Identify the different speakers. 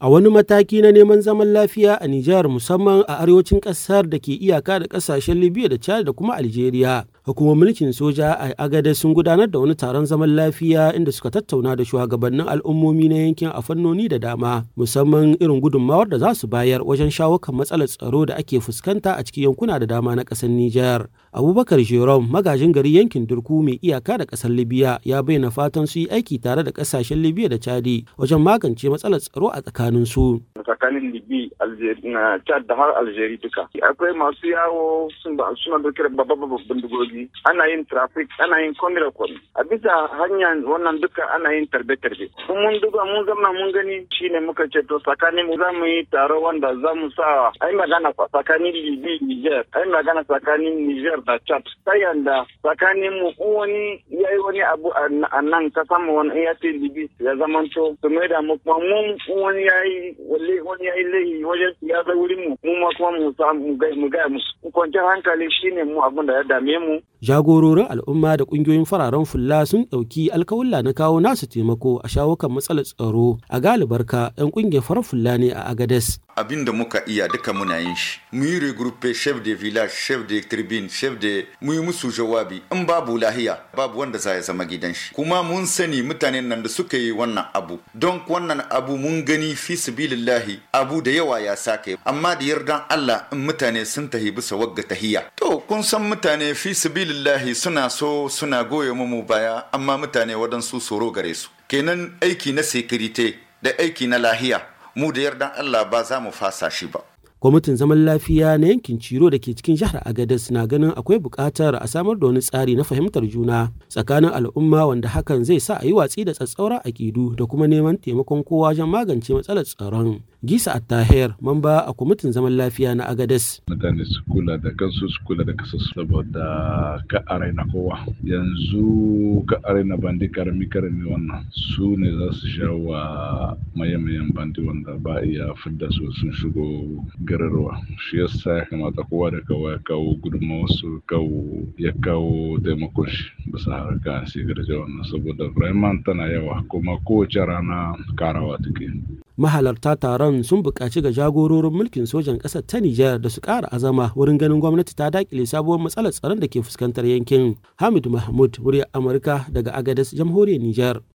Speaker 1: A wani mataki na neman zaman lafiya a Nijar musamman a arewacin ƙasar da ke iyaka da ƙasashen Libya da Chad da kuma Algeria. Hukumar mulkin soja a Agade sun gudanar da wani taron zaman lafiya inda suka tattauna da shugabannin al'ummomi na yankin a fannoni da dama musamman irin gudunmawar da za su bayar wajen shawo kan matsalar tsaro da ake fuskanta a cikin yankuna da dama na ƙasar Nijar. Abubakar Jerome magajin gari yankin Durku mai iyaka da ƙasar Libya ya bayyana fatan su yi aiki tare da ƙasashen Libya da Chadi wajen magance matsalar tsaro a tsakanin su.
Speaker 2: Tsakanin Libya, Chad da har Algeria duka. Akwai masu yawo suna babban bindigogi. Ana yin traffic, ana yin komi da komi. A bisa hanyar wannan duka ana yin tarbe-tarbe. Kun mun duba mun zama mun gani shine muka ce to tsakanin mu za mu yi taro wanda za mu sa ai magana tsakanin Libya Niger, ai magana tsakanin Niger da Chad. Ta yanda tsakanin mu wani ya yi wani abu a nan ta sama wani ya ce Libya ya zamanto su mai da mu kuma mun wani ya yi wani ya yi laihi wajen ya zai wurin mu mu ma kuma mu mu gaya musu. Kwanciyar hankali shine mu abin da ya dame mu.
Speaker 1: Jagororin al'umma da ƙungiyoyin fararen fulla sun ɗauki alkawulla na kawo nasu taimako a shawo kan matsalar tsaro. A galibarka 'yan ƙungiyar farar fulla ne a agades
Speaker 3: abin da muka iya duka muna yin shi. Mu yi regroupe chef de village chef de tribune chef de mu yi musu jawabi. In babu lahiya babu wanda za ya zama gidan shi. Kuma mun sani mutanen nan da suka yi wannan abu. Don wannan abu mun gani fi sabilillahi abu da yawa ya sake. Amma da yardan Allah in mutane sun tahi bisa wagga tahiya to kun san mutane fi sabilillahi suna so suna goye mu baya amma mutane wadansu tsoro gare su kenan aiki na security da aiki na lahiya mu da yardan Allah ba za mu fasa shi ba.
Speaker 1: Kwamitin zaman lafiya na yankin Ciro da ke cikin jihar Agadez na ganin akwai buƙatar a samar da wani tsari na fahimtar juna tsakanin al'umma wanda hakan zai sa a yi watsi da tsatsauran aƙidu da kuma neman taimakon kowa wajen magance matsalar tsaron. Gisa Attahir, mamba a kwamitin zaman lafiya na Agadez.
Speaker 4: Mutane su kula da kansu su kula da kasa saboda ka na kowa. Yanzu ka na bandi ƙarami ƙarami wannan su ne za su sha wa maye-mayen bandi wanda ba iya fidda su sun shigo gararwa. Shi yasa ya kamata kowa da kowa ya kawo gudunmawar su kawo ya kawo taimakon shi bisa harka sigar wannan saboda Bremen tana yawa kuma kowace rana karawa take.
Speaker 1: Mahalarta taron sun buƙaci ga jagororin mulkin sojan ƙasar ta Nijar da su ƙara azama wurin ganin gwamnati ta daƙile sabuwar matsalar tsaron da ke fuskantar yankin. Hamid Mahmud, muryar Amurka daga Agadez, jamhuriyar Nijar.